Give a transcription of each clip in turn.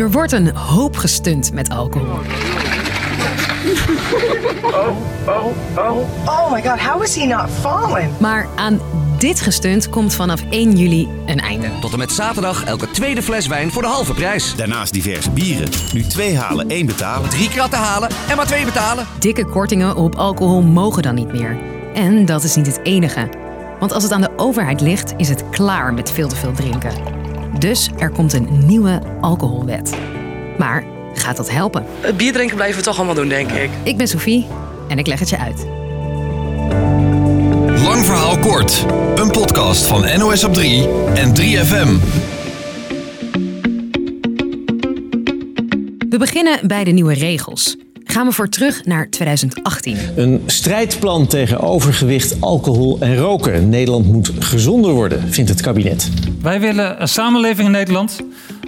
Er wordt een hoop gestunt met alcohol. Oh, oh, oh. Oh my god, how is he not falling? Maar aan dit gestunt komt vanaf 1 juli een einde. Tot en met zaterdag elke tweede fles wijn voor de halve prijs. Daarnaast diverse bieren. Nu twee halen, één betalen. Drie kratten halen en maar twee betalen. Dikke kortingen op alcohol mogen dan niet meer. En dat is niet het enige. Want als het aan de overheid ligt, is het klaar met veel te veel drinken. Dus er komt een nieuwe alcoholwet. Maar gaat dat helpen? Het bier drinken blijven we toch allemaal doen, denk ik. Ik ben Sophie en ik leg het je uit. Lang verhaal kort. Een podcast van NOS op 3 en 3FM. We beginnen bij de nieuwe regels. Gaan we voor terug naar 2018. Een strijdplan tegen overgewicht, alcohol en roken. Nederland moet gezonder worden, vindt het kabinet. Wij willen een samenleving in Nederland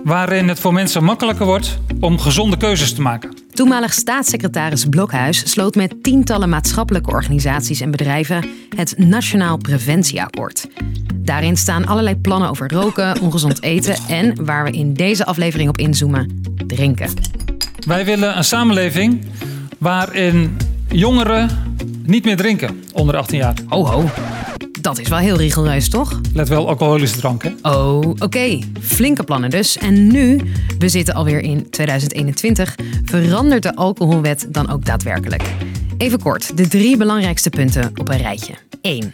waarin het voor mensen makkelijker wordt om gezonde keuzes te maken. Toenmalig staatssecretaris Blokhuis sloot met tientallen maatschappelijke organisaties en bedrijven het Nationaal Preventieakkoord. Daarin staan allerlei plannen over roken, ongezond eten en, waar we in deze aflevering op inzoomen, drinken. Wij willen een samenleving waarin jongeren niet meer drinken onder 18 jaar. Ho ho, dat is wel heel rigoureus, toch? Let wel, alcoholische drank, hè? Oh, oké. Flinke plannen dus. En nu, we zitten alweer in 2021, verandert de alcoholwet dan ook daadwerkelijk. Even kort, de drie belangrijkste punten op een rijtje. 1.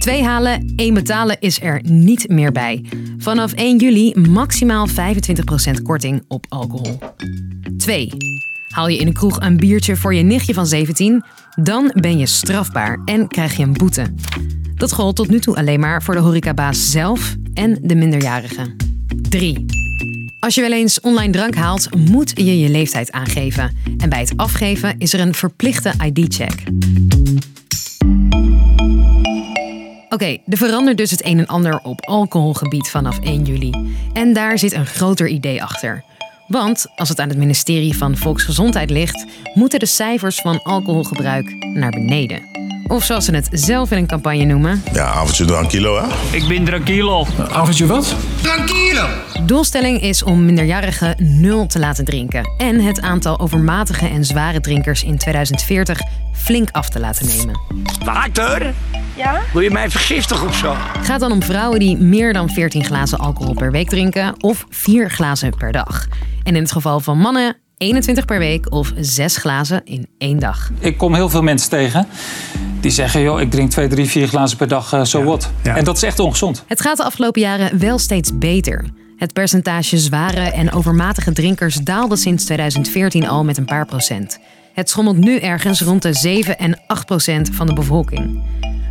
Twee halen, één betalen is er niet meer bij. Vanaf 1 juli maximaal 25% korting op alcohol. 2. Haal je in een kroeg een biertje voor je nichtje van 17, dan ben je strafbaar en krijg je een boete. Dat gold tot nu toe alleen maar voor de horecabaas zelf en de minderjarigen. 3. Als je wel eens online drank haalt, moet je je leeftijd aangeven. En bij het afgeven is er een verplichte ID-check. Oké, er verandert dus het een en ander op alcoholgebied vanaf 1 juli. En daar zit een groter idee achter. Want als het aan het ministerie van Volksgezondheid ligt, moeten de cijfers van alcoholgebruik naar beneden. Of zoals ze het zelf in een campagne noemen. Ja, avondje drankilo, hè? Ik ben tranquilo. Avondje wat? Doelstelling is om minderjarigen nul te laten drinken. En het aantal overmatige en zware drinkers in 2040 flink af te laten nemen. Water? Ja? Wil je mij vergiftigen of zo? gaat dan om vrouwen die meer dan 14 glazen alcohol per week drinken of 4 glazen per dag. En in het geval van mannen 21 per week of 6 glazen in één dag. Ik kom heel veel mensen tegen die zeggen, joh, ik drink 2, 3, 4 glazen per dag, zo so what. En dat is echt ongezond. Het gaat de afgelopen jaren wel steeds beter. Het percentage zware en overmatige drinkers daalde sinds 2014 al met een paar procent. Het schommelt nu ergens rond de 7 en 8 procent van de bevolking.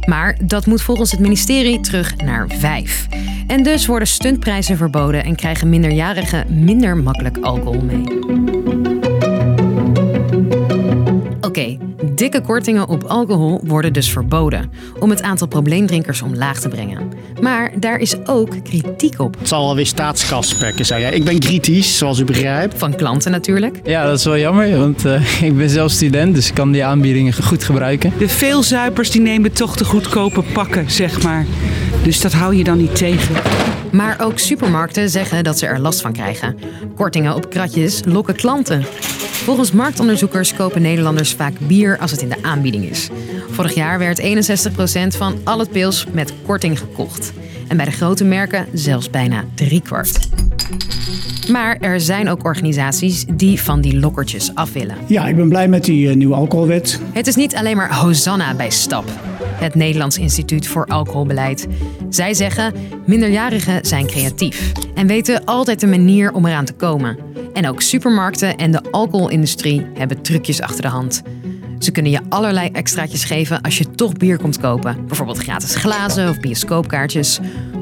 Maar dat moet volgens het ministerie terug naar 5. En dus worden stuntprijzen verboden en krijgen minderjarigen minder makkelijk alcohol mee. Oké, dikke kortingen op alcohol worden dus verboden om het aantal probleemdrinkers omlaag te brengen. Maar daar is ook kritiek op. Het zal wel weer staatskas perken zijn. Ja, ik ben kritisch, zoals u begrijpt. Van klanten natuurlijk. Ja, dat is wel jammer, want uh, ik ben zelf student, dus ik kan die aanbiedingen goed gebruiken. De veelzuipers die nemen toch de goedkope pakken, zeg maar. Dus dat hou je dan niet tegen. Maar ook supermarkten zeggen dat ze er last van krijgen. Kortingen op kratjes lokken klanten. Volgens marktonderzoekers kopen Nederlanders vaak bier als het in de aanbieding is. Vorig jaar werd 61% van al het pils met korting gekocht. En bij de grote merken zelfs bijna driekwart. Maar er zijn ook organisaties die van die lokkertjes af willen. Ja, ik ben blij met die uh, nieuwe alcoholwet. Het is niet alleen maar Hosanna bij STAP, het Nederlands Instituut voor Alcoholbeleid. Zij zeggen: minderjarigen zijn creatief en weten altijd een manier om eraan te komen. En ook supermarkten en de alcoholindustrie hebben trucjes achter de hand. Ze kunnen je allerlei extraatjes geven als je toch bier komt kopen. Bijvoorbeeld gratis glazen of bioscoopkaartjes.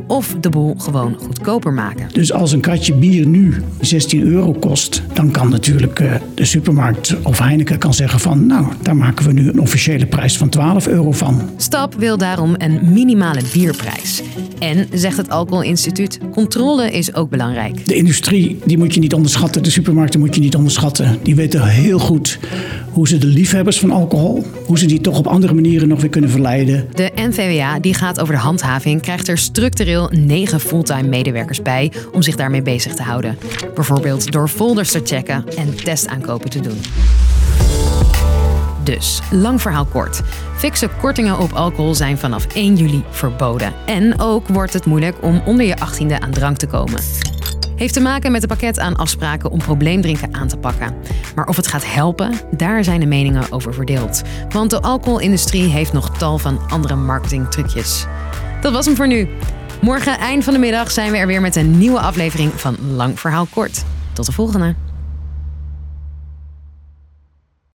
Of de boel gewoon goedkoper maken. Dus als een kratje bier nu 16 euro kost, dan kan natuurlijk uh, de supermarkt of Heineken kan zeggen van nou, daar maken we nu een officiële prijs van 12 euro van. Stap wil daarom een minimale bierprijs. En, zegt het Alcoholinstituut, controle is ook belangrijk. De industrie die moet je niet onderschatten, de supermarkten moet je niet onderschatten. Die weten heel goed hoe ze de liefhebbers van alcohol, hoe ze die toch op andere manieren nog weer kunnen verleiden. De NVWA, die gaat over de handhaving, krijgt er structureel momenteel 9 fulltime medewerkers bij om zich daarmee bezig te houden. Bijvoorbeeld door folders te checken en testaankopen te doen. Dus, lang verhaal kort. Fikse kortingen op alcohol zijn vanaf 1 juli verboden. En ook wordt het moeilijk om onder je 18e aan drank te komen. Heeft te maken met een pakket aan afspraken om probleemdrinken aan te pakken. Maar of het gaat helpen, daar zijn de meningen over verdeeld. Want de alcoholindustrie heeft nog tal van andere marketingtrucjes. Dat was hem voor nu. Morgen eind van de middag zijn we er weer met een nieuwe aflevering van Lang Verhaal Kort. Tot de volgende.